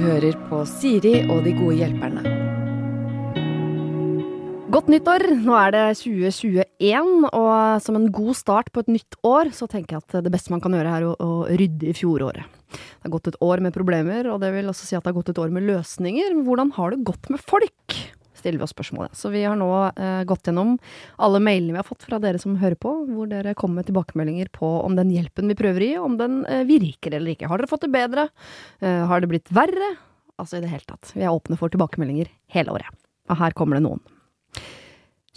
hører på Siri og de gode hjelperne. Godt nyttår! Nå er det 2021, og som en god start på et nytt år, så tenker jeg at det beste man kan gjøre er å, å rydde i fjoråret. Det har gått et år med problemer, og det vil også si at det har gått et år med løsninger. Hvordan har det gått med folk? Stiller vi oss spørsmålet. Så vi har nå eh, gått gjennom alle mailene vi har fått fra dere som hører på, hvor dere kommer med tilbakemeldinger på om den hjelpen vi prøver i, om den eh, virker eller ikke. Har dere fått det bedre? Eh, har det blitt verre? Altså i det hele tatt. Vi er åpne for tilbakemeldinger hele året. Og her kommer det noen.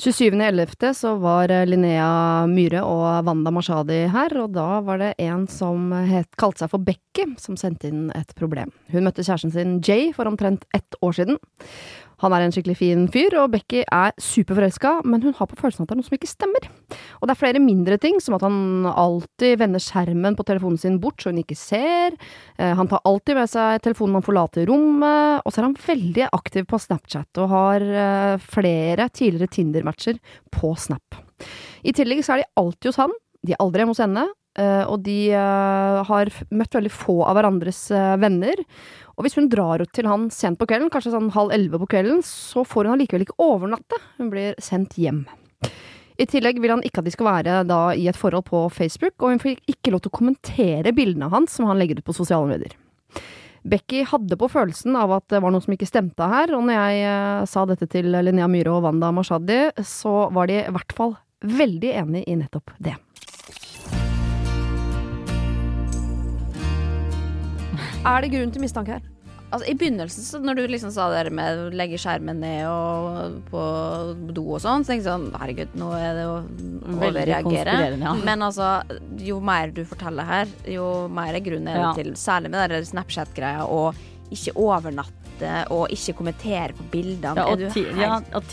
27.11. så var eh, Linnea Myhre og Wanda Mashadi her, og da var det en som het, kalte seg for Becky, som sendte inn et problem. Hun møtte kjæresten sin Jay for omtrent ett år siden. Han er en skikkelig fin fyr, og Becky er superforelska, men hun har på følelsen at det er noe som ikke stemmer. Og det er flere mindre ting, som at han alltid vender skjermen på telefonen sin bort så hun ikke ser, eh, han tar alltid med seg telefonen han forlater rommet, og så er han veldig aktiv på Snapchat og har eh, flere tidligere Tinder-matcher på Snap. I tillegg så er de alltid hos han, de er aldri hjemme hos henne, Uh, og de har møtt veldig få av hverandres venner. Og hvis hun drar ut til han sent på kvelden, kanskje sånn halv elleve på kvelden, så får hun allikevel ikke overnatte. Hun blir sendt hjem. I tillegg vil han ikke at de skal være da i et forhold på Facebook, og hun fikk ikke lov til å kommentere bildene hans som han legger ut på sosiale medier. Becky hadde på følelsen av at det var noe som ikke stemte her, og når jeg sa dette til Linnea Myhre og Wanda Mashadi, så var de i hvert fall veldig enig i nettopp det. Er det grunn til mistanke her? Altså, I begynnelsen, så når du liksom sa det med å legge skjermen ned og på do og sånn, så tenkte jeg sånn Herregud, nå er det å overreagere. Ja. Men altså, jo mer du forteller her, jo mer er grunnen er ja. til Særlig med den Snapchat-greia og ikke overnatte og ikke kommentere på bildene. Ja, og, ja, og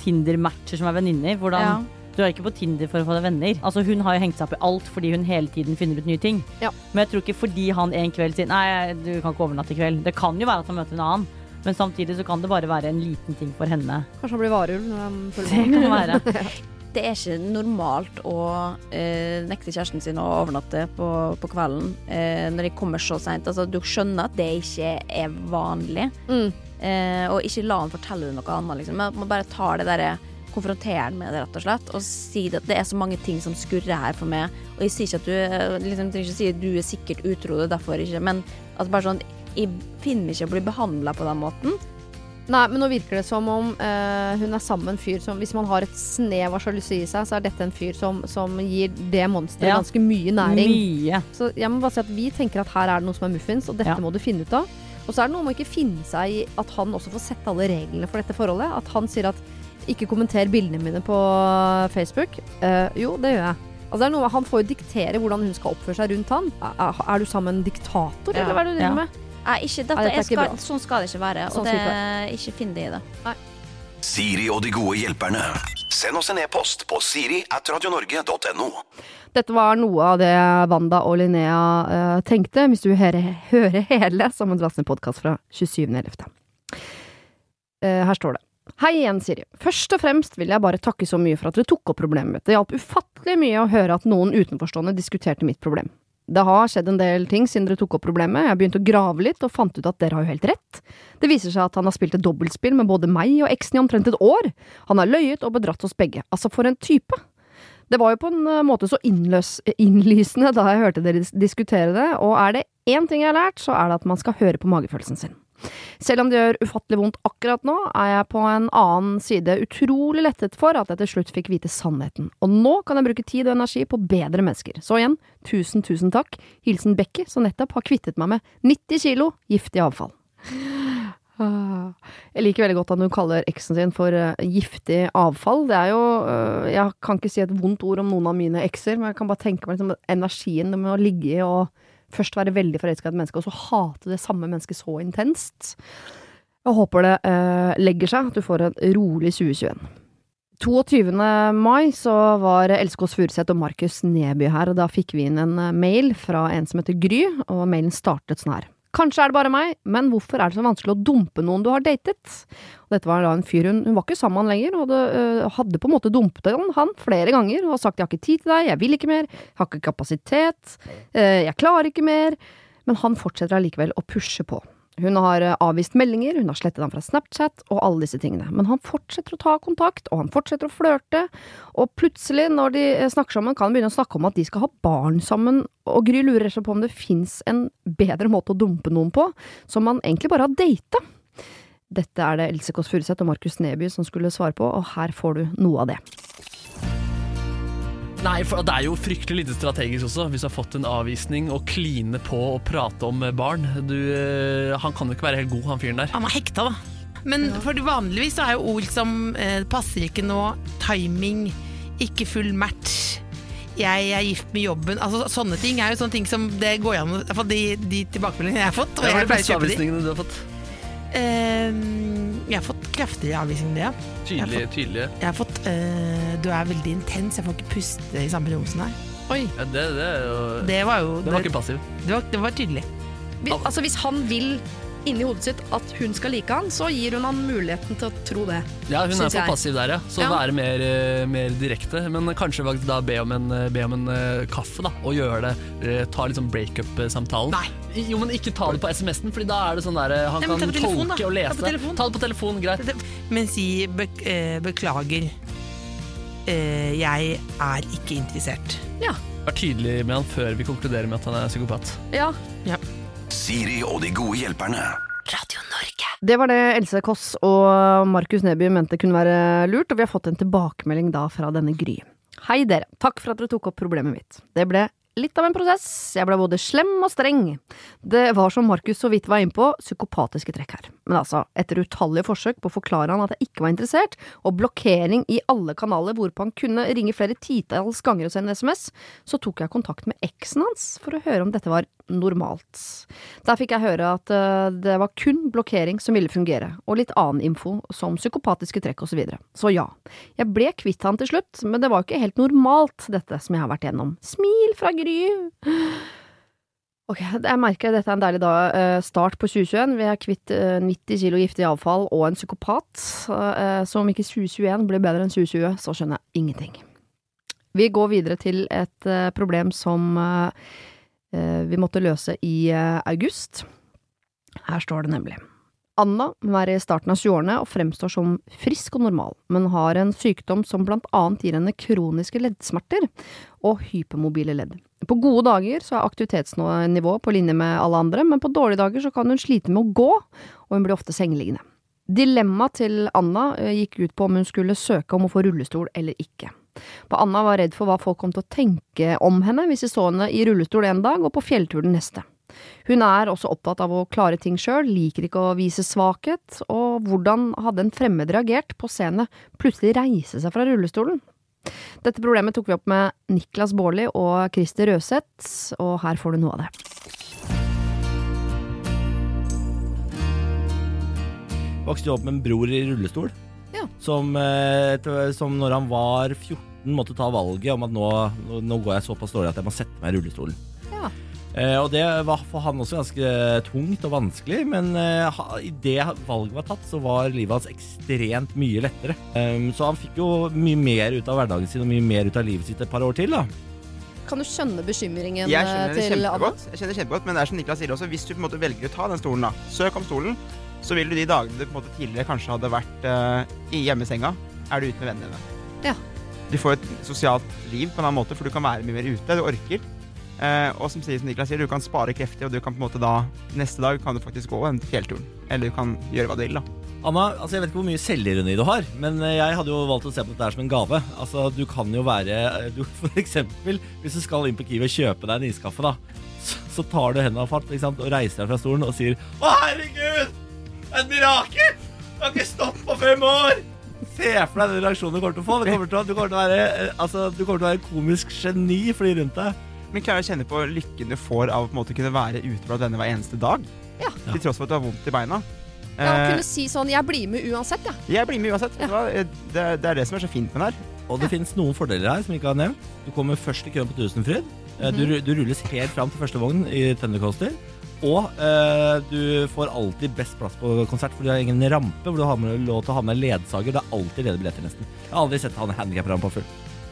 Tinder-matcher som er venninner. Hvordan du er ikke på Tinder for å få deg venner. Altså Hun har jo hengt seg opp i alt fordi hun hele tiden finner ut nye ting. Ja. Men jeg tror ikke fordi han en kveld sier nei, du kan ikke overnatte i kveld. Det kan jo være at han møter en annen. Men samtidig så kan det bare være en liten ting for henne. Kanskje han blir varulv når han følger Det kan være. det er ikke normalt å eh, nekte kjæresten sin å overnatte på, på kvelden eh, når de kommer så seint. Altså, du skjønner at det ikke er vanlig. Mm. Eh, og ikke la han fortelle deg noe annet. Liksom. Man bare tar det derre konfrontere han med det, rett og slett. Og si at det er så mange ting som skurrer her for meg. Og jeg sier ikke at du liksom, trenger ikke si at du er sikkert utro, det derfor ikke, men at bare sånn Jeg finner ikke å bli behandla på den måten. Nei, men nå virker det som om uh, hun er sammen med en fyr som Hvis man har et snev av sjalusi i seg, så er dette en fyr som, som gir det monsteret ja. ganske mye næring. Mye. Så jeg må bare si at vi tenker at her er det noe som er muffins, og dette ja. må du finne ut av. Og så er det noe med å ikke finne seg i at han også får sette alle reglene for dette forholdet. At han sier at ikke kommenter bildene mine på Facebook. Uh, jo, det gjør jeg. Altså, noe, han får jo diktere hvordan hun skal oppføre seg rundt han. Er, er du sammen med en diktator, ja. eller hva er det du driver med? Nei, ikke, dette, Nei, dette skal, sånn skal det ikke være. Sånn og det, ikke finn det i det. Nei. Siri og de gode hjelperne. Send oss en e-post på siri at radionorge.no. Dette var noe av det Wanda og Linnea uh, tenkte, hvis du hører, hører hele som en ned podkast fra 27.11. Uh, her står det. Hei igjen, Siri. Først og fremst vil jeg bare takke så mye for at dere tok opp problemet mitt. Det hjalp ufattelig mye å høre at noen utenforstående diskuterte mitt problem. Det har skjedd en del ting siden dere tok opp problemet, jeg begynte å grave litt og fant ut at dere har jo helt rett. Det viser seg at han har spilt et dobbeltspill med både meg og eksen i omtrent et år. Han har løyet og bedratt oss begge. Altså, for en type! Det var jo på en eh, måte så innløs, innlysende da jeg hørte dere diskutere det, og er det én ting jeg har lært, så er det at man skal høre på magefølelsen sin. Selv om det gjør ufattelig vondt akkurat nå, er jeg på en annen side utrolig lettet for at jeg til slutt fikk vite sannheten, og nå kan jeg bruke tid og energi på bedre mennesker. Så igjen, tusen, tusen takk. Hilsen Becky, som nettopp har kvittet meg med 90 kilo giftig avfall. Jeg liker veldig godt at hun kaller eksen sin for uh, giftig avfall. Det er jo uh, Jeg kan ikke si et vondt ord om noen av mine ekser, men jeg kan bare tenke meg liksom, energien med å ligge i og først være veldig forelska i et menneske, og så hate det samme mennesket så intenst. Jeg håper det eh, legger seg, at du får en rolig 2021. 22. mai så var Elskås Furuseth og Markus Neby her, og da fikk vi inn en eh, mail fra en som heter Gry, og mailen startet sånn her. Kanskje er det bare meg, men hvorfor er det så vanskelig å dumpe noen du har datet? Og dette var da en fyr hun, hun var ikke sammen med han lenger, og det, øh, hadde på en måte dumpet han, han flere ganger og sagt jeg har ikke tid til deg, jeg vil ikke mer, jeg har ikke kapasitet, øh, jeg klarer ikke mer. Men han fortsetter allikevel å pushe på. Hun har eh, avvist meldinger, hun har slettet ham fra Snapchat og alle disse tingene. Men han fortsetter å ta kontakt, og han fortsetter å flørte. Og plutselig, når de eh, snakker sammen, kan han begynne å snakke om at de skal ha barn sammen. Og Gry lurer seg på om det fins en bedre måte å dumpe noen på, som man egentlig bare har data. Dette er det Else Kåss Furuseth og Markus Neby som skulle svare på, og her får du noe av det. Nei, for det er jo fryktelig lite strategisk også, hvis du har fått en avvisning og kline på og prate om barn. Du, eh, han kan jo ikke være helt god, han fyren der. Han var hekta, da. Men for vanligvis så er jo ord som eh, passer ikke nå, timing, ikke full match, jeg er gift med jobben. Altså Sånne ting er jo sånne ting som det går an de, de tilbakemeldingene jeg har fått. Og Hva er de beste avvisningene du har fått? Uh, jeg har fått kraftige avvisninger, ja. Tydelige, tydelige. Jeg har fått øh, Du er veldig intens, jeg får ikke puste i samme rom som deg. Oi. Ja, det, det, jo, det, var jo Det var ikke passiv. Det var, det var tydelig. Vi, altså Hvis han vil inni hodet sitt at hun skal like han, så gir hun han muligheten til å tro det. Ja, hun er for passiv der, ja. Så ja. være mer, eh, mer, direkte. Men kanskje da be om en, be om en uh, kaffe, da. Og gjøre det. Uh, ta liksom breakup-samtalen. Nei. Jo, men ikke ta det på SMS-en, Fordi da er det sånn der Han Nei, kan telefon, tolke da. og lese. Ta, ta, det på telefon, greit. Men si be beklager. jeg er ikke interessert. Ja. Vær tydelig med han før vi konkluderer med at han er psykopat. Ja. ja. Siri og de gode hjelperne. Radio Norge. Det var det Else Kåss og Markus Neby mente kunne være lurt, og vi har fått en tilbakemelding da fra denne Gry. Hei dere, takk for at dere tok opp problemet mitt. Det ble litt av en prosess, jeg ble både slem og streng. Det var som Markus så vidt var innpå, psykopatiske trekk her. Men altså, etter utallige forsøk på å forklare han at jeg ikke var interessert, og blokkering i alle kanaler hvorpå han kunne ringe flere titalls ganger og sende SMS, så tok jeg kontakt med eksen hans for å høre om dette var normalt. Der fikk jeg høre at uh, det var kun blokkering som ville fungere, og litt annen info, som psykopatiske trekk osv. Så, videre. så ja, jeg ble kvitt han til slutt, men det var ikke helt normalt, dette som jeg har vært gjennom. Smil fra Gry! Ok, jeg merker dette er en deilig dag, uh, start på 2021. Vi er kvitt uh, 90 kilo giftig avfall og en psykopat. Så om ikke 2021 blir bedre enn 2020, så skjønner jeg ingenting. Vi går videre til et problem som vi måtte løse i august. Her står det nemlig. Anna er i starten av 20-årene og fremstår som frisk og normal, men har en sykdom som blant annet gir henne kroniske leddsmerter og hypermobile ledd. På gode dager så er aktivitetsnivået på linje med alle andre, men på dårlige dager så kan hun slite med å gå, og hun blir ofte sengeliggende. Dilemmaet til Anna eh, gikk ut på om hun skulle søke om å få rullestol eller ikke. For Anna var redd for hva folk kom til å tenke om henne hvis de så henne i rullestol en dag og på fjelltur den neste. Hun er også opptatt av å klare ting sjøl, liker ikke å vise svakhet, og hvordan hadde en fremmed reagert på scenen plutselig reise seg fra rullestolen? Dette problemet tok vi opp med Niklas Baarli og Christer Røseth, og her får du noe av det. Vokste opp med en bror i rullestol, ja. som, eh, som, når han var 14 måtte ta valget om at nå, nå går jeg såpass dårlig at jeg må sette meg i rullestolen. Ja. Eh, og det var for han også ganske tungt og vanskelig, men eh, idet valget var tatt, så var livet hans ekstremt mye lettere. Um, så han fikk jo mye mer ut av hverdagen sin og mye mer ut av livet sitt et par år til. da. Kan du skjønne bekymringen jeg skjønner det til Abba? Jeg skjønner det kjempegodt, men det er som Niklas sier også, hvis du på en måte velger å ta den stolen, da, søk om stolen, så vil du de dagene du på en måte tidligere kanskje hadde vært uh, i hjemmesenga, er du ute med vennene dine. Ja. Du får et sosialt liv på en annen måte, for du kan være mye mer ute. Du orker. Eh, og som, sier, som Niklas sier, du kan spare krefter, og du kan på en måte da neste dag kan du faktisk gå en fjellturen. Eller du kan gjøre hva du vil, da. Anna, altså jeg vet ikke hvor mye selvironi du har, men eh, jeg hadde jo valgt å se på dette som en gave. Altså, Du kan jo være eh, du, For eksempel, hvis du skal inn på Kiwi og kjøpe deg en iskaffe, da, så, så tar du hendene av fart og reiser deg fra stolen og sier Å, herregud! Et mirakel! Jeg har ikke stått på fem år! Se for deg den reaksjonen du kommer til å få. Du kommer til å, du kommer til å være, eh, altså, du kommer til å være komisk geni for de rundt deg men klarer å kjenne på lykken du får av å kunne være ute blant venner hver eneste dag. Ja. Til tross for at du har vondt i beina. Ja, Å kunne si sånn 'jeg blir med uansett', Ja. Jeg blir med uansett. Ja. Det, det, er det som er så fint med den her. Og det finnes noen fordeler her som vi ikke har nevnt. Du kommer først i køen på Tusenfryd. Mm -hmm. du, du, rulles helt fram til første vogn i Thundercoaster. Og eh, du får alltid best plass på konsert, for du har ingen rampe hvor du har med lov til å ha med ledsager. Det er alltid ledige billetter, nesten. Jeg har aldri sett han handikaprampe full.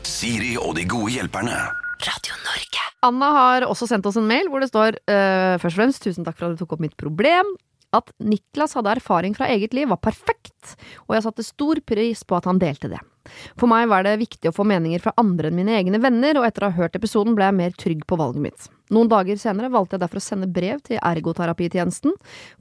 Siri og de gode hjelperne. Radio Norge. Anna har også sendt oss en mail hvor det står eh, først og fremst tusen takk for at du tok opp mitt problem. At Niklas hadde erfaring fra eget liv var perfekt, og jeg satte stor pris på at han delte det. For meg var det viktig å få meninger fra andre enn mine egne venner, og etter å ha hørt episoden ble jeg mer trygg på valget mitt. Noen dager senere valgte jeg derfor å sende brev til ergoterapitjenesten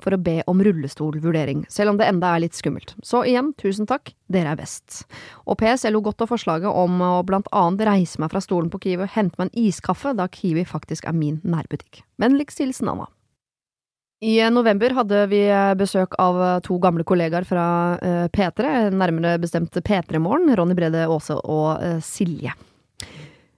for å be om rullestolvurdering, selv om det enda er litt skummelt. Så igjen, tusen takk, dere er best. Og PS, jeg lo godt av forslaget om å blant annet reise meg fra stolen på Kiwi og hente meg en iskaffe, da Kiwi faktisk er min nærbutikk. Vennligst hilsen Anna. I november hadde vi besøk av to gamle kollegaer fra eh, P3, nærmere bestemt P3 Morgen, Ronny Brede Aase og eh, Silje.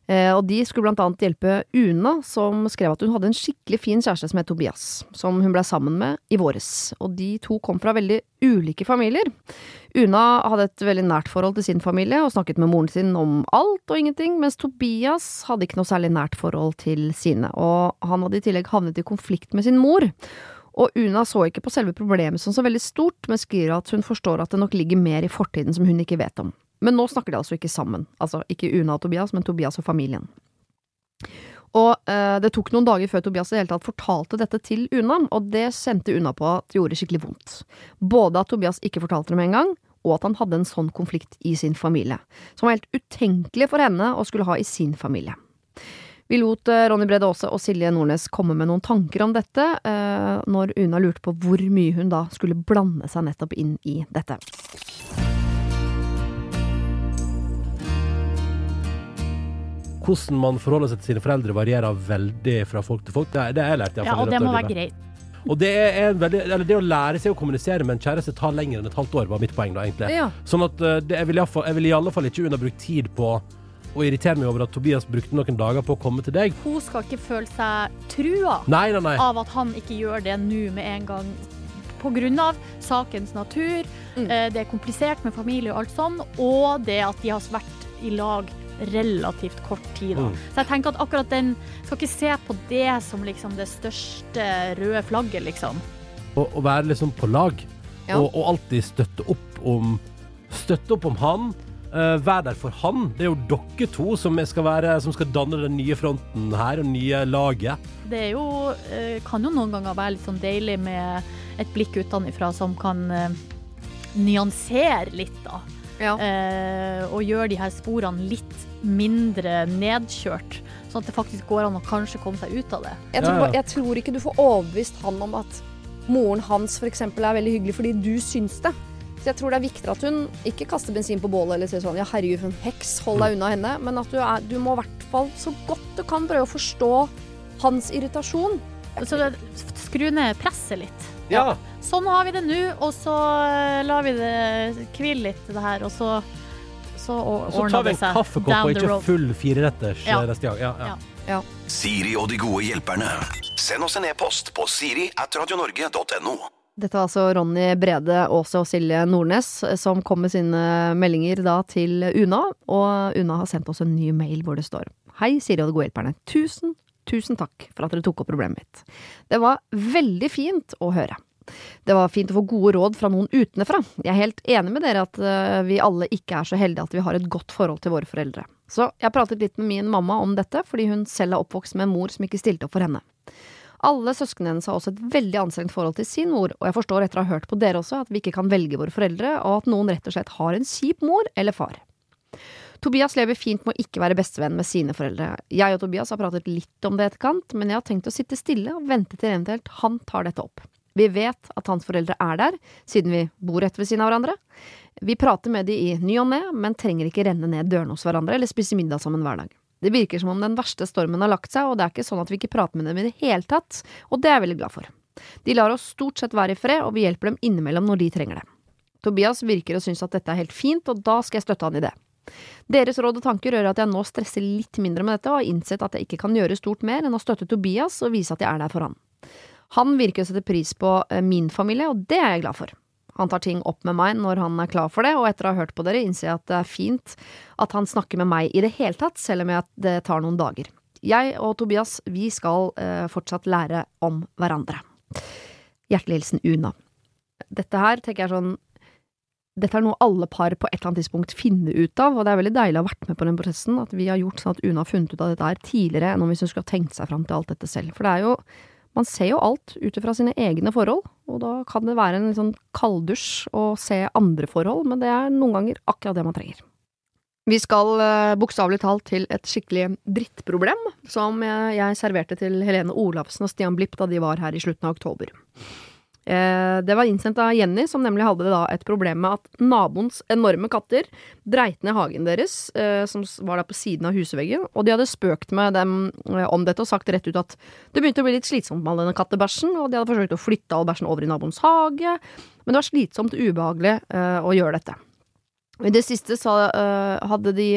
Eh, og de skulle blant annet hjelpe Una, som skrev at hun hadde en skikkelig fin kjæreste som het Tobias, som hun blei sammen med i våres. Og de to kom fra veldig ulike familier. Una hadde et veldig nært forhold til sin familie og snakket med moren sin om alt og ingenting, mens Tobias hadde ikke noe særlig nært forhold til sine, og han hadde i tillegg havnet i konflikt med sin mor. Og Una så ikke på selve problemet som så veldig stort, men skriver at hun forstår at det nok ligger mer i fortiden som hun ikke vet om. Men nå snakker de altså ikke sammen. Altså ikke Una og Tobias, men Tobias og familien. Og eh, det tok noen dager før Tobias i det hele tatt fortalte dette til Una, og det kjente Una på at gjorde skikkelig vondt. Både at Tobias ikke fortalte det med en gang, og at han hadde en sånn konflikt i sin familie, som var helt utenkelig for henne å skulle ha i sin familie. Vi lot eh, Ronny Brede Aase og Silje Nordnes komme med noen tanker om dette, eh, når Una lurte på hvor mye hun da skulle blande seg nettopp inn i dette. Hvordan man forholder seg til sine foreldre varierer veldig fra folk til folk. Det er det jeg lærte. Ja, og det må være greit. Og det, er en veldig, eller det å lære seg å kommunisere med en kjæreste tar lenger enn et halvt år, var mitt poeng da, egentlig. Ja. Sånn at eh, det, jeg, vil i alle fall, jeg vil i alle fall ikke underbruke tid på å irritere meg over at Tobias brukte noen dager på å komme til deg. Hun skal ikke føle seg trua Nei, nei, nei. av at han ikke gjør det nå med en gang. På grunn av sakens natur, eh, det er komplisert med familie og alt sånn, og det at de har vært i lag relativt kort tid. Da. Mm. Så jeg tenker at akkurat den Skal ikke se på det som liksom det største røde flagget, liksom. Å, å være liksom på lag, Ja. og, og alltid støtte opp om Støtte opp om han. Uh, være der for han. Det er jo dere to som skal, være, som skal danne den nye fronten her, og nye laget. Det er jo, uh, kan jo noen ganger være litt sånn deilig med et blikk utenfra som kan uh, nyansere litt, da. Eh, og gjøre de her sporene litt mindre nedkjørt. Sånn at det faktisk går an å kanskje komme seg ut av det. Jeg tror, jeg tror ikke du får overbevist han om at moren hans for eksempel er veldig hyggelig fordi du syns det. Så jeg tror det er viktigere at hun ikke kaster bensin på bålet eller sier sånn ja herregud for en heks, hold deg unna henne. Men at du, er, du må i hvert fall så godt du kan prøve å forstå hans irritasjon. Så det, skru ned presset litt. Ja. Sånn har vi det nå, og så eh, lar vi det hvile litt, det her, og så, så Og så tar vi en kaffekopp og ikke full fireretters Ja. eh, neste gang. Ja, ja. Siri og de gode hjelperne. Send oss en e-post på siri at radionorge.no. Dette var altså Ronny Brede Aase og Silje Nordnes som kom med sine meldinger da til Una, og Una har sendt oss en ny mail hvor det står Hei, Siri og de gode hjelperne. Tusen, tusen takk for at dere tok opp problemet mitt. Det var veldig fint å høre. Det var fint å få gode råd fra noen utenfra. Jeg er helt enig med dere at eh, vi alle ikke er så heldige at vi har et godt forhold til våre foreldre. Så jeg pratet litt med min mamma om dette, fordi hun selv er oppvokst med en mor som ikke stilte opp for henne. Alle søsknene hennes har også et veldig anstrengt forhold til sin mor, og jeg forstår etter å ha hørt på dere også at vi ikke kan velge våre foreldre, og at noen rett og slett har en kjip mor eller far. Tobias lever fint med å ikke være bestevenn med sine foreldre. Jeg og Tobias har pratet litt om det i etterkant, men jeg har tenkt å sitte stille og vente til eventuelt han tar dette opp. Vi vet at hans foreldre er der, siden vi bor rett ved siden av hverandre. Vi prater med de i ny og ne, men trenger ikke renne ned dørene hos hverandre eller spise middag sammen hver dag. Det virker som om den verste stormen har lagt seg, og det er ikke sånn at vi ikke prater med dem i det hele tatt, og det er jeg veldig glad for. De lar oss stort sett være i fred, og vi hjelper dem innimellom når de trenger det. Tobias virker å synes at dette er helt fint, og da skal jeg støtte han i det. Deres råd og tanker gjør at jeg nå stresser litt mindre med dette, og har innsett at jeg ikke kan gjøre stort mer enn å støtte Tobias og vise at jeg er der for han. Han virker å sette pris på eh, min familie, og det er jeg glad for. Han tar ting opp med meg når han er klar for det, og etter å ha hørt på dere innser jeg at det er fint at han snakker med meg i det hele tatt, selv om det tar noen dager. Jeg og Tobias, vi skal eh, fortsatt lære om hverandre. Hjertelig hilsen Una. Dette her tenker jeg sånn dette er noe alle par på et eller annet tidspunkt finner ut av, og det er veldig deilig å ha vært med på den prosessen, at vi har gjort sånn at Una har funnet ut av dette her tidligere enn om hvis hun skulle ha tenkt seg fram til alt dette selv. For det er jo Man ser jo alt ut ifra sine egne forhold, og da kan det være en litt sånn kalddusj å se andre forhold, men det er noen ganger akkurat det man trenger. Vi skal uh, bokstavelig talt til et skikkelig drittproblem, som jeg, serverte til Helene Olavsen og Stian Blipp da de var her i slutten av oktober. Eh, det var innsendt av Jenny, som nemlig hadde da et problem med at naboens enorme katter dreit ned hagen deres, eh, som var da på siden av husveggen, og de hadde spøkt med dem eh, om dette og sagt rett ut at det begynte å bli litt slitsomt med all denne kattebæsjen, og de hadde forsøkt å flytte all bæsjen over i naboens hage, men det var slitsomt ubehagelig å gjøre dette. I det siste så hadde de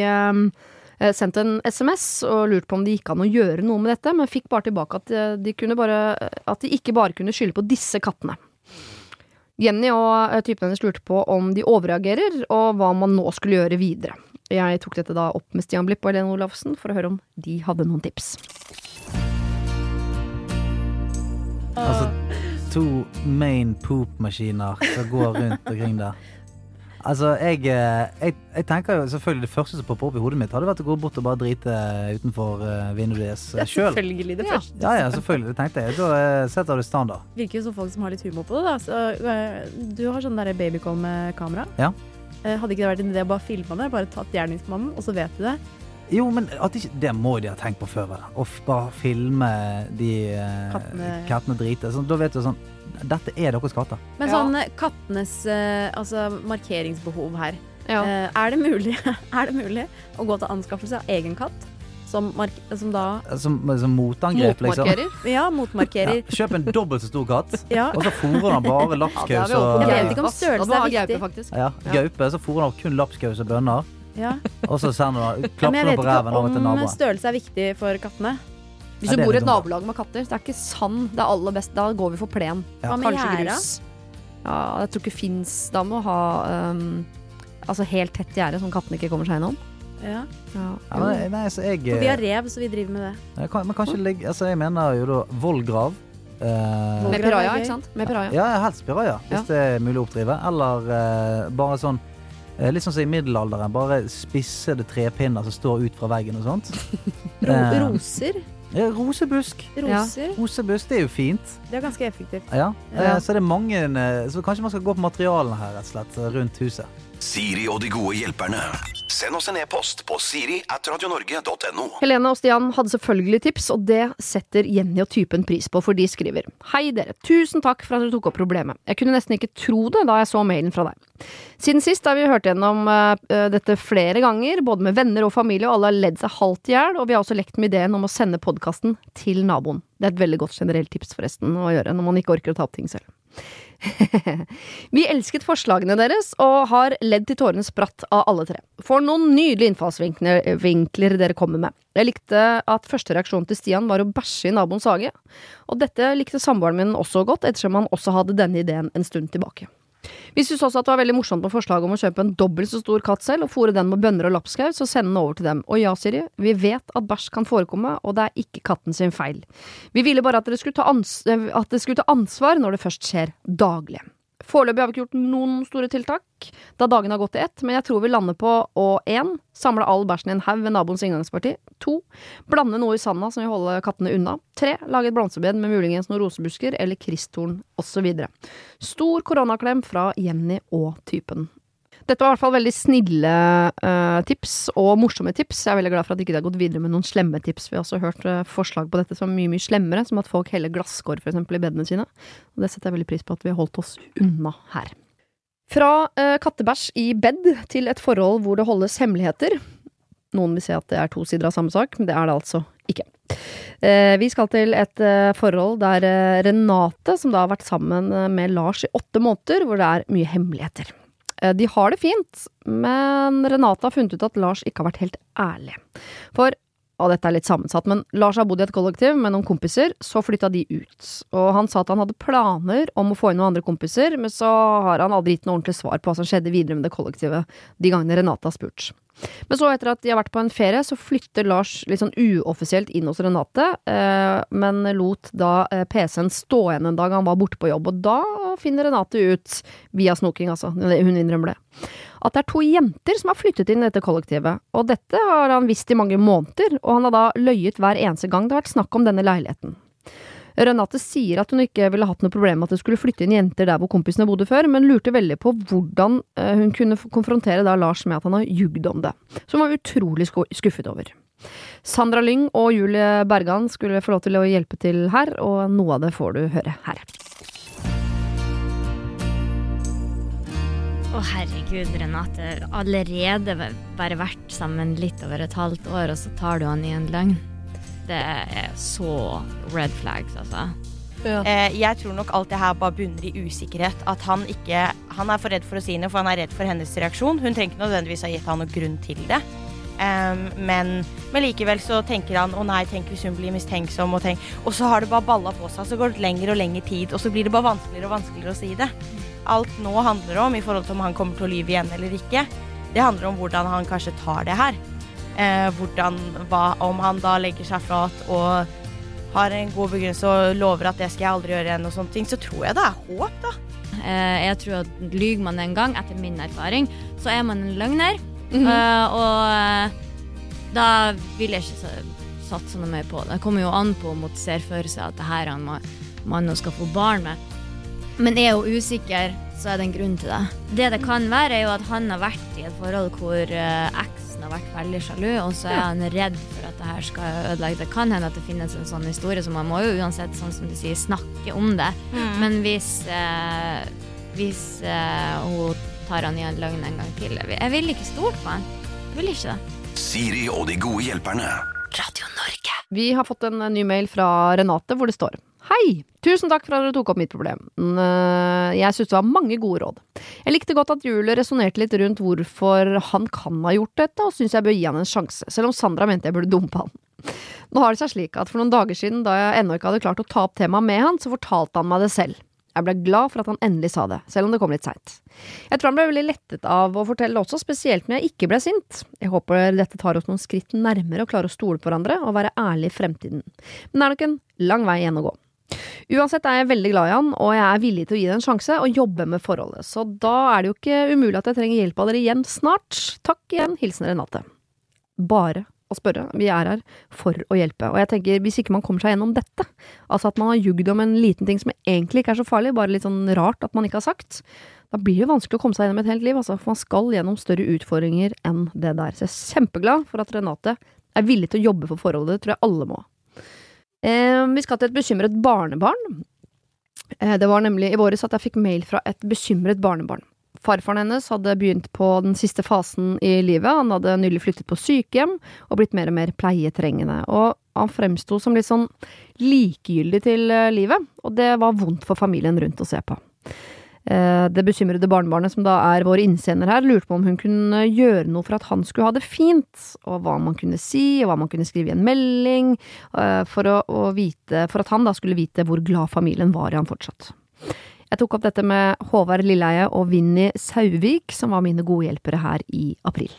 sendt en SMS og lurt på om det gikk an å gjøre noe med dette, men fikk bare tilbake at eh, de, bare, at de ikke bare kunne skylde på disse kattene. Jenny og eh, typen hennes lurte på om de overreagerer, og hva man nå skulle gjøre videre. Jeg tok dette da opp med Stian Blipp og Helene Olafsen for å høre om de hadde noen tips. Altså to main poop-maskiner som går rundt omkring der. Altså, jeg, eh, jeg, jeg, tenker jo selvfølgelig Det første som popper opp i hodet mitt, hadde vært å gå bort og bare drite utenfor uh, vinduet deres sjøl. Ja, selvfølgelig det første. Ja, ja, selvfølgelig. Det tenkte jeg. Da setter du standard. Virker jo som folk som har litt humor på det. Da. Så, du har sånn babycom-kamera. Ja. hadde ikke det vært en idé å bare filme det? Bare tatt gjerningsmannen, og så vet du det? Jo, men ikke, det må de ha tenkt på før. Å bare filme de kattene, kattene drite. Sånn, da vet du sånn dette er deres katter. Men sånn kattenes uh, altså, markeringsbehov her. Ja. Uh, er, det mulig, er, det mulig, å gå til anskaffelse av egen katt? Som, som da Som, som motangrep, liksom? Ja, motmarkerer. Ja. Kjøp en dobbelt så stor katt, og så fôrer han bare lapskaus og Jeg vet ikke om størrelse er viktig. Ja, gaupe. Så fôrer han kun lapskaus og bønner. Ja. Og så sender du klapper på reven over til naboen. Jeg vet ikke om størrelse er viktig for kattene. Hvis du bor i et nabolag med katter, det er ikke sand det er aller best. Da går vi for plen. Ja. Kanskje gjerde? Ja, jeg tror ikke fins Da må ha um, altså helt tett gjerde som kattene ikke kommer seg innom. Ja. ja. ja nei, nei, jeg, For vi har rev, så vi driver med det. Kan, men kanskje legge altså, Jeg mener jo da vollgrav. Eh, med piraja, ikke sant? Med piraja. Ja, helst piraja, hvis det er mulig å oppdrive. Eller eh, bare sånn eh, Litt sånn som i middelalderen. Bare spissede trepinner som står ut fra veggen og sånt. Roser? Ja, rosebusk. Roser. Ja. Rosebusk, det er jo fint. Det er ganske effektivt. Ja. ja. Så det er mange eh, Så kanskje man skal gå på materialene her, rett og slett, rundt huset. Siri og de gode hjelperne. Send oss en e-post på siri at radionorge.no. Helene og Stian hadde selvfølgelig tips, og det setter Jenny og typen pris på, for de skriver Hei dere, tusen takk for at dere tok opp problemet. Jeg kunne nesten ikke tro det da jeg så mailen fra deg. Siden sist har vi hørt gjennom uh, dette flere ganger, både med venner og familie, og alle har ledd seg halvt i hjel, og vi har også lekt med ideen om å sende podkasten til naboen. Det er et veldig godt generelt tips, forresten, å gjøre når man ikke orker å ta opp ting selv. vi elsket forslagene deres, og har ledd til tårene spratt av alle tre. For noen nydelige innfallsvinkler dere kommer med. Jeg likte at første reaksjon til Stian var å bæsje i naboens hage, og dette likte samboeren min også godt, ettersom han også hadde denne ideen en stund tilbake. Vi syntes også at det var veldig morsomt med forslaget om å kjøpe en dobbelt så stor katt selv, og fòre den med bønner og lapskaus, og sende den over til dem. Og ja, Siri, vi vet at bæsj kan forekomme, og det er ikke katten sin feil. Vi ville bare at dere skulle ta, at dere skulle ta ansvar når det først skjer daglig. Foreløpig har vi ikke gjort noen store tiltak, da dagen har gått til ett, men jeg tror vi lander på å 1. Samle all bæsjen i en haug ved naboens inngangsparti. 2. Blande noe i sanda som vil holde kattene unna. 3. Lage et blomsterbed med muligens noen rosebusker eller kristtorn osv. Stor koronaklem fra Jenny og typen. Dette var i hvert fall veldig snille uh, tips, og morsomme tips. Jeg er veldig glad for at ikke det har gått videre med noen slemme tips. Vi har også hørt uh, forslag på dette som er mye, mye slemmere, som at folk heller glasskår f.eks. i bedene sine. Og det setter jeg veldig pris på at vi har holdt oss unna her. Fra uh, kattebæsj i bed til et forhold hvor det holdes hemmeligheter. Noen vil si at det er to sider av samme sak, men det er det altså ikke. Vi skal til et forhold der Renate, som da har vært sammen med Lars i åtte måneder, hvor det er mye hemmeligheter. Eh, de har det fint, men Renate har funnet ut at Lars ikke har vært helt ærlig. For og dette er litt sammensatt, men Lars har bodd i et kollektiv med noen kompiser, så flytta de ut. Og han sa at han hadde planer om å få inn noen andre kompiser, men så har han aldri gitt noe ordentlig svar på hva som skjedde videre med det kollektivet de gangene Renate har spurt. Men så, etter at de har vært på en ferie, så flytter Lars litt sånn uoffisielt inn hos Renate, eh, men lot da eh, PC-en stå igjen en dag han var borte på jobb, og da finner Renate ut, via snoking altså, hun innrømmer det, at det er to jenter som har flyttet inn i dette kollektivet, og dette har han visst i mange måneder, og han har da løyet hver eneste gang det har vært snakk om denne leiligheten. Renate sier at hun ikke ville hatt noe problem med at det skulle flytte inn jenter der hvor kompisene bodde før, men lurte veldig på hvordan eh, hun kunne konfrontere da Lars med at han har jugd om det. Som hun var utrolig skuffet over. Sandra Lyng og Julie Bergan skulle få lov til å hjelpe til her, og noe av det får du høre her. Å herregud, Renate. Allerede bare vært sammen litt over et halvt år, og så tar du han i en løgn. Det er så red flags, altså. Ja. Eh, jeg tror nok alt det her bare bunner i usikkerhet. At han ikke Han er for redd for å si noe, for han er redd for hennes reaksjon. Hun trenger ikke nødvendigvis ha gitt han noen grunn til det. Um, men, men, likevel så tenker han å nei, tenk hvis hun blir mistenksom, og, tenk, og så har det bare balla på seg, så går det lengre og lengre tid, og så blir det bare vanskeligere og vanskeligere å si det. Alt nå handler om, i forhold til om han kommer til å lyve igjen eller ikke, det handler om hvordan han kanskje tar det her. Uh, hvordan, hva, om han da legger seg flat og har en god begrunnelse og lover at det skal jeg aldri gjøre igjen, og sånne ting, så tror jeg det er håp, da. Eh, jeg tror at lyver man en gang, etter min erfaring, så er man en løgner. Mm -hmm. eh, og eh, da vil jeg ikke satse noe mer på det. Det kommer jo an på om hun ser for seg at det her er en mann hun skal få barn med. Men er hun usikker, så er det en grunn til det. Det det kan være, er jo at han har vært i et forhold hvor uh, eksen har vært veldig sjalu, og så er han redd for at det her skal ødelegge. Det kan hende at det finnes en sånn historie, så man må jo uansett, sånn som du sier, snakke om det. Mm. Men hvis, eh, hvis eh, hun tar han i en løgn en gang til. Jeg vil ikke stole på han. Jeg vil ikke det. Siri og de gode hjelperne. Radio Norge. Vi har fått en ny mail fra Renate hvor det står Hei! Tusen takk for at dere tok opp mitt problem. Eh, jeg synes det var mange gode råd. Jeg likte godt at Julie resonnerte litt rundt hvorfor han kan ha gjort dette, og syns jeg bør gi han en sjanse, selv om Sandra mente jeg burde dumpe han. Nå har det seg slik at for noen dager siden, da jeg ennå ikke hadde klart å ta opp temaet med han, så fortalte han meg det selv. Jeg ble glad for at han endelig sa det, selv om det kom litt seint. Jeg tror han ble veldig lettet av å fortelle det også, spesielt når jeg ikke ble sint. Jeg håper dette tar oss noen skritt nærmere å klare å stole på hverandre og være ærlig i fremtiden. Men det er nok en lang vei igjen å gå. Uansett er jeg veldig glad i han, og jeg er villig til å gi det en sjanse og jobbe med forholdet, så da er det jo ikke umulig at jeg trenger hjelp av dere igjen snart. Takk igjen, hilsen Renate. Bare å spørre. Vi er her for å hjelpe. Og jeg tenker, hvis ikke man kommer seg gjennom dette, altså at man har jugd om en liten ting som egentlig ikke er så farlig, bare litt sånn rart at man ikke har sagt, da blir det vanskelig å komme seg gjennom et helt liv, altså. For man skal gjennom større utfordringer enn det der. Så jeg er kjempeglad for at Renate er villig til å jobbe for forholdet. Det tror jeg alle må. Eh, vi skal til et bekymret barnebarn. Eh, det var nemlig i våres at jeg fikk mail fra et bekymret barnebarn. Farfaren hennes hadde begynt på den siste fasen i livet, han hadde nylig flyttet på sykehjem og blitt mer og mer pleietrengende, og han fremsto som litt sånn likegyldig til eh, livet, og det var vondt for familien rundt å se på. Eh, det bekymrede barnebarnet, som da er vår innsender her, lurte på om hun kunne gjøre noe for at han skulle ha det fint, og hva man kunne si, og hva man kunne skrive i en melding, eh, for, å, å vite, for at han da skulle vite hvor glad familien var i han fortsatt. Jeg tok opp dette med Håvard Lilleheie og Vinni Sauvik, som var mine gode hjelpere her i april.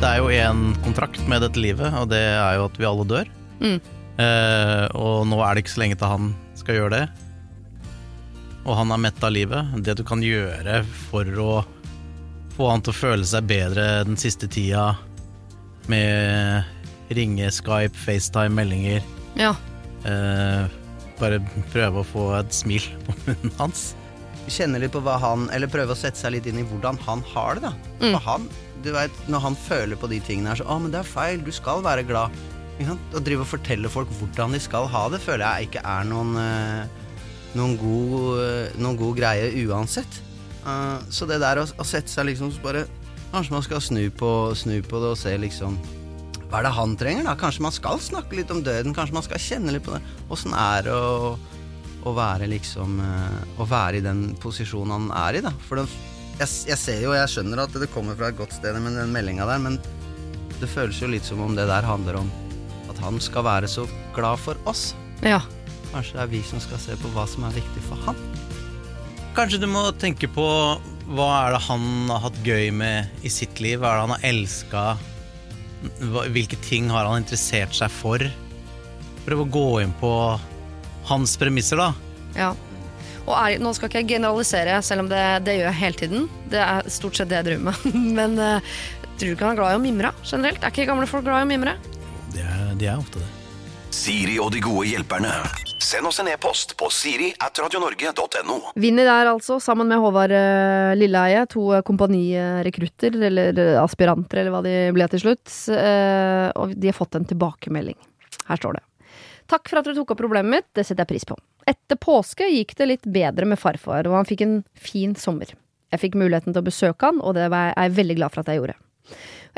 Det er jo én kontrakt med dette livet, og det er jo at vi alle dør. Mm. Eh, og nå er det ikke så lenge til han skal gjøre det. Og han er mett av livet. Det du kan gjøre for å få han til å føle seg bedre den siste tida med ringe, Skype, FaceTime, meldinger. Ja. Eh, bare prøve å få et smil på munnen hans. Kjenne litt på hva han Eller prøve å sette seg litt inn i hvordan han har det, da. Mm. For han, du vet, når han føler på de tingene her, så Å, men det er feil, du skal være glad. Å drive og fortelle folk hvordan de skal ha det, føler jeg ikke er noen, uh, noen, god, uh, noen god, greie uansett. Uh, så det der å, å, sette seg liksom bare Kanskje man skal snu på, snu på det og se liksom hva er det han trenger, da? Kanskje man skal snakke litt om døden? Kanskje man skal kjenne litt på det? Åssen er det å, å, være liksom eh, Å være i den posisjonen han er i, da? For det, jeg, jeg, ser jo, jeg skjønner at det kommer fra et godt sted med den meldinga der, men det føles jo litt som om det der handler om han skal være så glad for oss. Ja. Kanskje det er vi som skal se på hva som er viktig for han. Kanskje du må tenke på hva er det han har hatt gøy med i sitt liv? Hva er det han har elska? Hvilke ting har han interessert seg for? Prøv å gå inn på hans premisser, da. Ja. Og er, nå skal ikke jeg generalisere, selv om det, det, gjør jeg hele tiden. Det er stort sett det jeg driver med. Men uh, tror du ikke han er glad i å mimre generelt? Er ikke gamle folk glad i å mimre? Det er, de er ofte det. Siri og de gode hjelperne. Send oss en e-post på siri at radionorge.no. Vinner der altså, sammen med Håvard eh, Lilleheie, to eh, kompanirekrutter, eller eh, aspiranter, eller hva de ble til slutt. Eh, og de har fått en tilbakemelding. Her står det. Takk for at dere tok opp problemet mitt, det setter jeg pris på. Etter påske gikk det litt bedre med farfar, og han fikk en fin sommer. Jeg fikk muligheten til å besøke han, og det er jeg veldig glad for at jeg gjorde.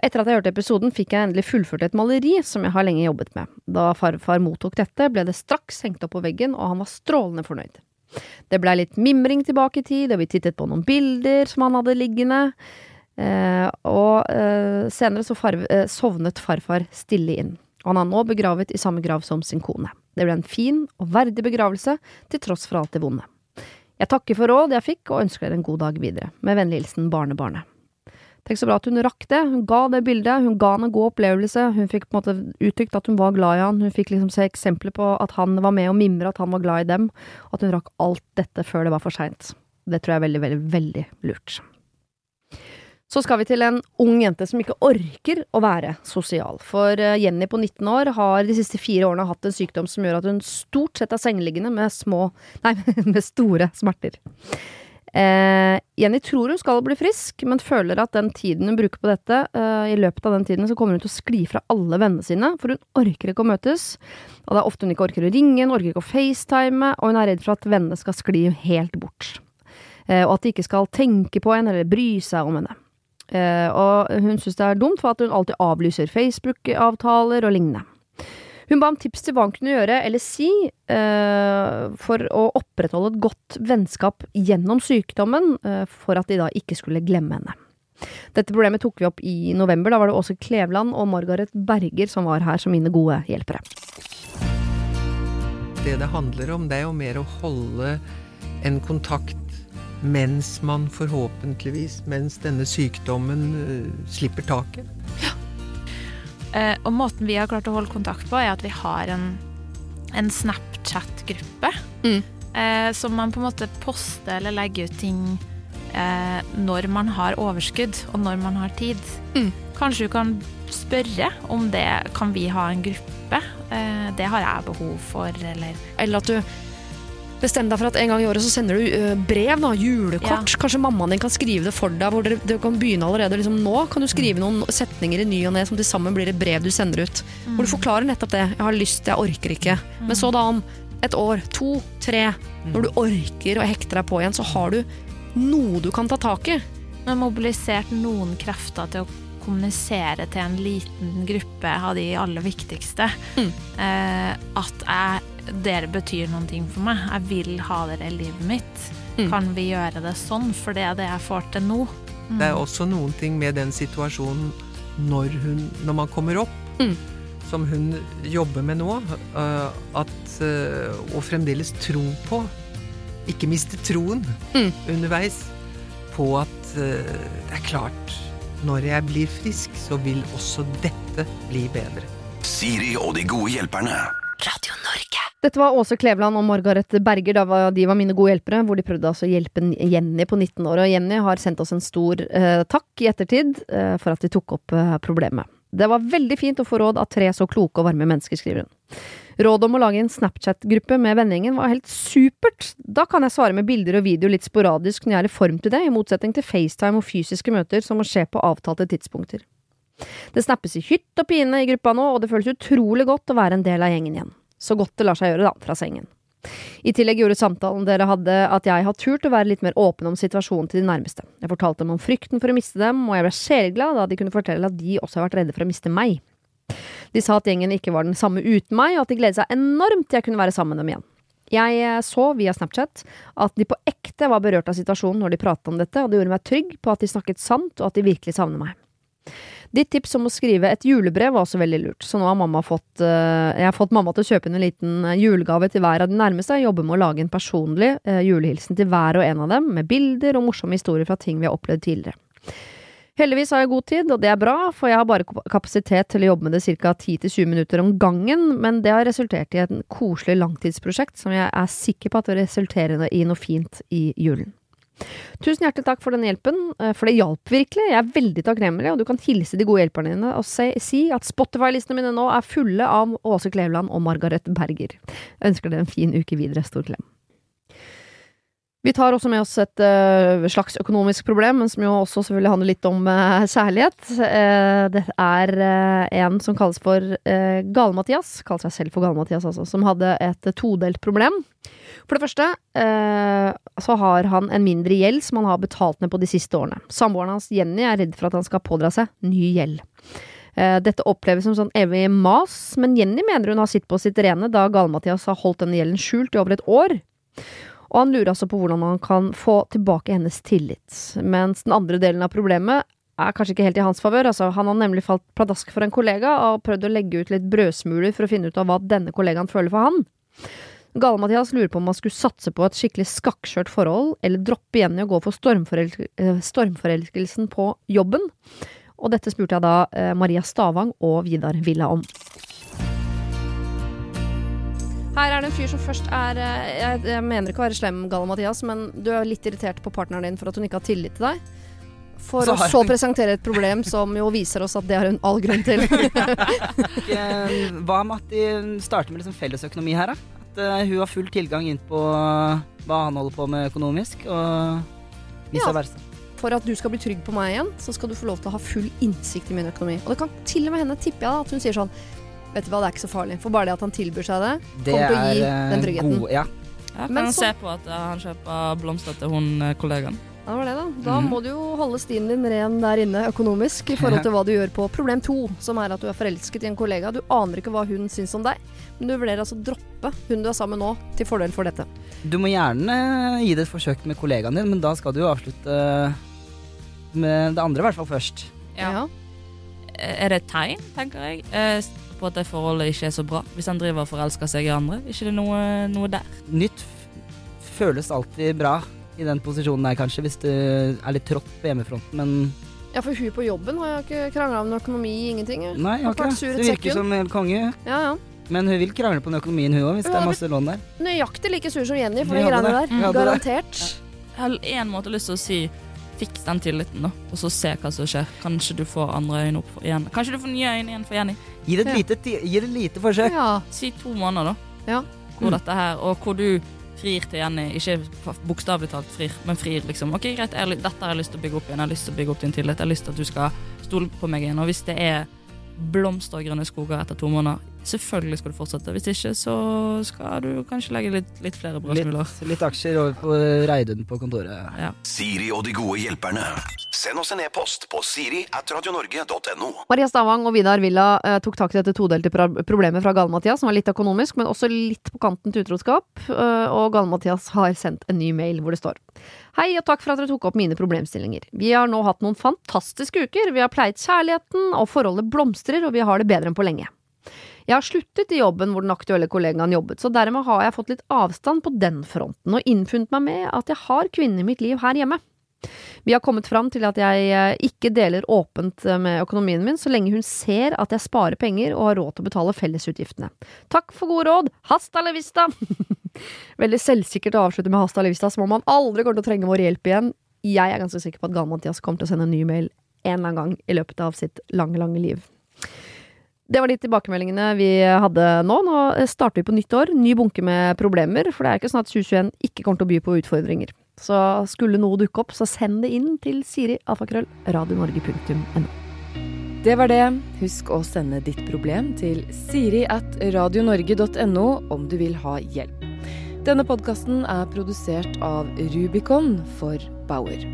Etter at jeg hørte episoden, fikk jeg endelig fullført et maleri som jeg har lenge jobbet med. Da farfar mottok dette, ble det straks hengt opp på veggen, og han var strålende fornøyd. Det blei litt mimring tilbake i tid, og vi tittet på noen bilder som han hadde liggende. Eh, og eh, senere så farve, eh, sovnet farfar stille inn, han er nå begravet i samme grav som sin kone. Det ble en fin og verdig begravelse, til tross for alt det vonde. Jeg takker for råd jeg fikk, og ønsker dere en god dag videre. Med vennlig hilsen Barnebarnet. Tenk så bra at hun rakk det. Hun ga det bildet, hun ga han en god opplevelse. Hun fikk på en måte uttrykt at hun var glad i han. Hun fikk liksom se eksempler på at han var med og mimre at han var glad i dem. At hun rakk alt dette før det var for seint. Det tror jeg er veldig, veldig, veldig lurt. Så skal vi til en ung jente som ikke orker å være sosial. For eh, Jenny på 19 år har de siste fire årene hatt en sykdom som gjør at hun stort sett er sengeliggende med små Nei, med store smerter. Eh, Jenny tror hun skal bli frisk, men føler at den tiden hun bruker på dette, eh, i løpet av den tiden så kommer hun til å skli fra alle vennene sine, for hun orker ikke å møtes. Og det er ofte hun ikke orker å ringe, hun orker ikke å facetime, og hun er redd for at vennene skal skli helt bort. Eh, og at de ikke skal tenke på henne eller bry seg om henne. Eh, og hun syns det er dumt for at hun alltid avlyser Facebook-avtaler og lignende. Hun ba om tips til hva hun kunne gjøre eller si uh, for å opprettholde et godt vennskap gjennom sykdommen, uh, for at de da ikke skulle glemme henne. Dette problemet tok vi opp i november. Da var det Åse Kleveland og Margaret Berger som var her som mine gode hjelpere. Det det handler om, det er jo mer å holde en kontakt mens man forhåpentligvis, mens denne sykdommen uh, slipper taket. Eh, og måten vi har klart å holde kontakt på, er at vi har en, en Snapchat-gruppe. Mm. Eh, som man på en måte poster eller legger ut ting eh, når man har overskudd, og når man har tid. Mm. Kanskje du kan spørre om det Kan vi ha en gruppe? Eh, det har jeg behov for, eller Eller at du Bestem deg for at en gang i året så sender du uh, brev, da, julekort. Ja. Kanskje mammaen din kan skrive det for deg. hvor dere, Du kan begynne allerede liksom nå. Kan du skrive noen setninger i ny og ne som til sammen blir et brev du sender ut. Mm. Hvor du forklarer nettopp det. 'Jeg har lyst, jeg orker ikke'. Men så da om et år, to, tre, når du orker å hekte deg på igjen, så har du noe du kan ta tak i. Men mobilisert noen krefter til å kommunisere til en liten gruppe av de aller viktigste. Eh, at jeg, dere betyr noen ting for meg. Jeg vil ha dere i livet mitt. Mm. Kan vi gjøre det sånn? For det er det jeg får til nå. Mm. Det er også noen ting med den situasjonen når, hun, når man kommer opp, som hun jobber med nå, øh, at øh, å fremdeles tro på, ikke miste troen underveis, på at øh, det er klart, når jeg blir frisk, så vil også dette bli bedre. Siri og de gode hjelperne. Dette var Åse Kleveland og Margaret Berger, da var, de var mine gode hjelpere, hvor de prøvde altså å hjelpe Jenny på 19 år. Og Jenny har sendt oss en stor eh, takk i ettertid eh, for at de tok opp eh, problemet. Det var veldig fint å få råd av tre så kloke og varme mennesker, skriver hun. Rådet om å lage en Snapchat-gruppe med vennegjengen var helt supert. Da kan jeg svare med bilder og video litt sporadisk når jeg er i form til det, i motsetning til FaceTime og fysiske møter som må skje på avtalte tidspunkter. Det snappes i hytt og pine i gruppa nå, og det føles utrolig godt å være en del av gjengen igjen. Så godt det lar seg gjøre, da, fra sengen. I tillegg gjorde samtalen dere hadde at jeg har turt å være litt mer åpen om situasjonen til de nærmeste. Jeg fortalte dem om frykten for å miste dem, og jeg ble sjeleglad da de kunne fortelle at de også har vært redde for å miste meg. De sa at gjengen ikke var den samme uten meg, og at de gledet seg enormt til jeg kunne være sammen med dem igjen. Jeg eh, så via Snapchat at de på ekte var berørt av situasjonen når de pratet om dette, og det gjorde meg trygg på at de snakket sant, og at de virkelig savner meg. Ditt tips om å skrive et julebrev var også veldig lurt, så nå har mamma fått eh, Jeg har fått mamma til å kjøpe inn en liten eh, julegave til hver av de nærmeste. Jeg jobber med å lage en personlig eh, julehilsen til hver og en av dem, med bilder og morsomme historier fra ting vi har opplevd tidligere. Heldigvis har jeg god tid, og det er bra, for jeg har bare kapasitet til å jobbe med det ca. 10-20 minutter om gangen, men det har resultert i et koselig langtidsprosjekt som jeg er sikker på at vil resultere i noe fint i julen. Tusen hjertelig takk for den hjelpen, eh, for det hjalp virkelig. Jeg er veldig takknemlig, og du kan hilse de gode hjelperne dine og si, si at Spotify-listene mine nå er fulle av Åse Kleveland og Margaret Berger. Jeg ønsker dere en fin uke videre. Stor klem. Vi tar også med oss et uh, slags økonomisk problem, men som jo også selvfølgelig handler litt om uh, kjærlighet. Uh, det er en som kalles for Gale-Mathias, kaller seg selv for Gale-Mathias altså, som hadde et todelt problem. For det første så har han en mindre gjeld som han har betalt ned på de siste årene. Samboeren hans Jenny er redd for at han skal pådra seg ny gjeld. Dette oppleves som sånn evig mas, men Jenny mener hun har sitt på sitt rene da Gale-Mathias har holdt denne gjelden skjult i over et år. Og han lurer altså på hvordan han kan få tilbake hennes tillit. Mens den andre delen av problemet er kanskje ikke helt i hans favør. Altså, han har nemlig falt pladask for en kollega og prøvd å legge ut litt brødsmuler for å finne ut av hva denne kollegaen føler for han. Gale-Mathias lurer på om han skulle satse på et skikkelig skakkskjørt forhold, eller droppe igjen i å gå for stormforelsk eh, stormforelskelsen på jobben. Og dette spurte jeg da eh, Maria Stavang og Vidar Villa om. Her er det en fyr som først er eh, Jeg, jeg mener ikke å være slem, Galle Mathias, men du er litt irritert på partneren din for at hun ikke har tillit til deg. For så å så presentere et problem som jo viser oss at det har hun all grunn til. Hva med at de starter med liksom fellesøkonomi her, da? At uh, hun har full tilgang inn på hva han holder på med økonomisk, og vice ja. versa. For at du skal bli trygg på meg igjen, så skal du få lov til å ha full innsikt i min økonomi. Og det kan til og med hende, tipper jeg, at hun sier sånn Vet du hva, det er ikke så farlig. For bare det at han tilbyr seg det, det kommer til å gi eh, den tryggheten. God, ja. Jeg kan så, se på at eh, han kjøper blomster til hun eh, kollegaen. Ja, det var det, da. Da mm. må du jo holde stien din ren der inne økonomisk i forhold til hva du gjør på problem to, som er at du er forelsket i en kollega. Du aner ikke hva hun syns om deg, men du vurderer altså å droppe hun du er sammen med nå, til fordel for dette. Du må gjerne gi det et forsøk med kollegaen din, men da skal du jo avslutte med det andre i hvert fall først. Ja. ja. Er det et tegn, tenker jeg? på at det forholdet ikke er så bra. Hvis han driver og forelsker seg i andre, er ikke det noe, noe der? Nytt føles alltid bra i den posisjonen der, kanskje, hvis du er litt trått på hjemmefronten, men ja, for hun på jobben har jo ikke krangla om økonomi, ingenting. Nei, har ikke det. Det virker som en konge. Ja, ja. Men hun vil krangle på den økonomien, hun òg, hvis det er masse lån der. Nøyaktig like sur som Jenny for de greiene der. Mm. Garantert. Jeg har en måte lyst til å si fiks den tilliten, da, og så se hva som skjer. Kanskje du får andre øyne opp igjen. Kanskje du får nye øyne igjen for Jenny. Gi det et lite, gi det lite forsøk. Ja. Si to måneder, da. Ja. Hvor mm. dette her, og hvor du frir til Jenny. Ikke bokstavelig talt frir, men frir, liksom. Ok, greit, jeg, dette har jeg lyst til å bygge opp igjen. Jeg har lyst til å bygge opp din tillit. Jeg har lyst til at du skal stole på meg igjen. Og hvis det er blomster og grønne skoger etter to måneder, Selvfølgelig skal du fortsette. Hvis ikke, så skal du kanskje legge litt, litt flere brødsmuler. Litt, litt, aksjer over på Reidun på kontoret. Ja. Siri og de gode hjelperne. Send oss en e-post på siri at radionorge.no. Maria Stavang og Vidar Villa eh, tok tak i dette todelte problemet fra Gale-Mathias, som var litt økonomisk, men også litt på kanten til utroskap. Eh, og Gale-Mathias har sendt en ny mail hvor det står Hei, og takk for at dere tok opp mine problemstillinger. Vi har nå hatt noen fantastiske uker. Vi har pleiet kjærligheten, og forholdet blomstrer, og vi har det bedre enn på lenge. Jeg har sluttet i jobben hvor den aktuelle kollegaen jobbet, så dermed har jeg fått litt avstand på den fronten, og innfunnet meg med at jeg har kvinner i mitt liv her hjemme. Vi har kommet fram til at jeg eh, ikke deler åpent eh, med økonomien min så lenge hun ser at jeg sparer penger og har råd til å betale fellesutgiftene. Takk for gode råd! Hasta la vista! Veldig selvsikkert å avslutte med hasta la vista, som om man aldri kommer til å trenge vår hjelp igjen. Jeg er ganske sikker på at Gal-Mathias kommer til å sende en ny mail en eller annen gang i løpet av sitt lange, lange liv. Det var de tilbakemeldingene vi hadde nå. Nå starter vi på nytt år. Ny bunke med problemer, for det er ikke sånn at 2021 ikke kommer til å by på utfordringer. Så skulle noe dukke opp, så send det inn til Siri alfakrøll radionorge.no. Det var det. Husk å sende ditt problem til siri at radionorge.no om du vil ha hjelp. Denne podkasten er produsert av Rubicon for Bauer.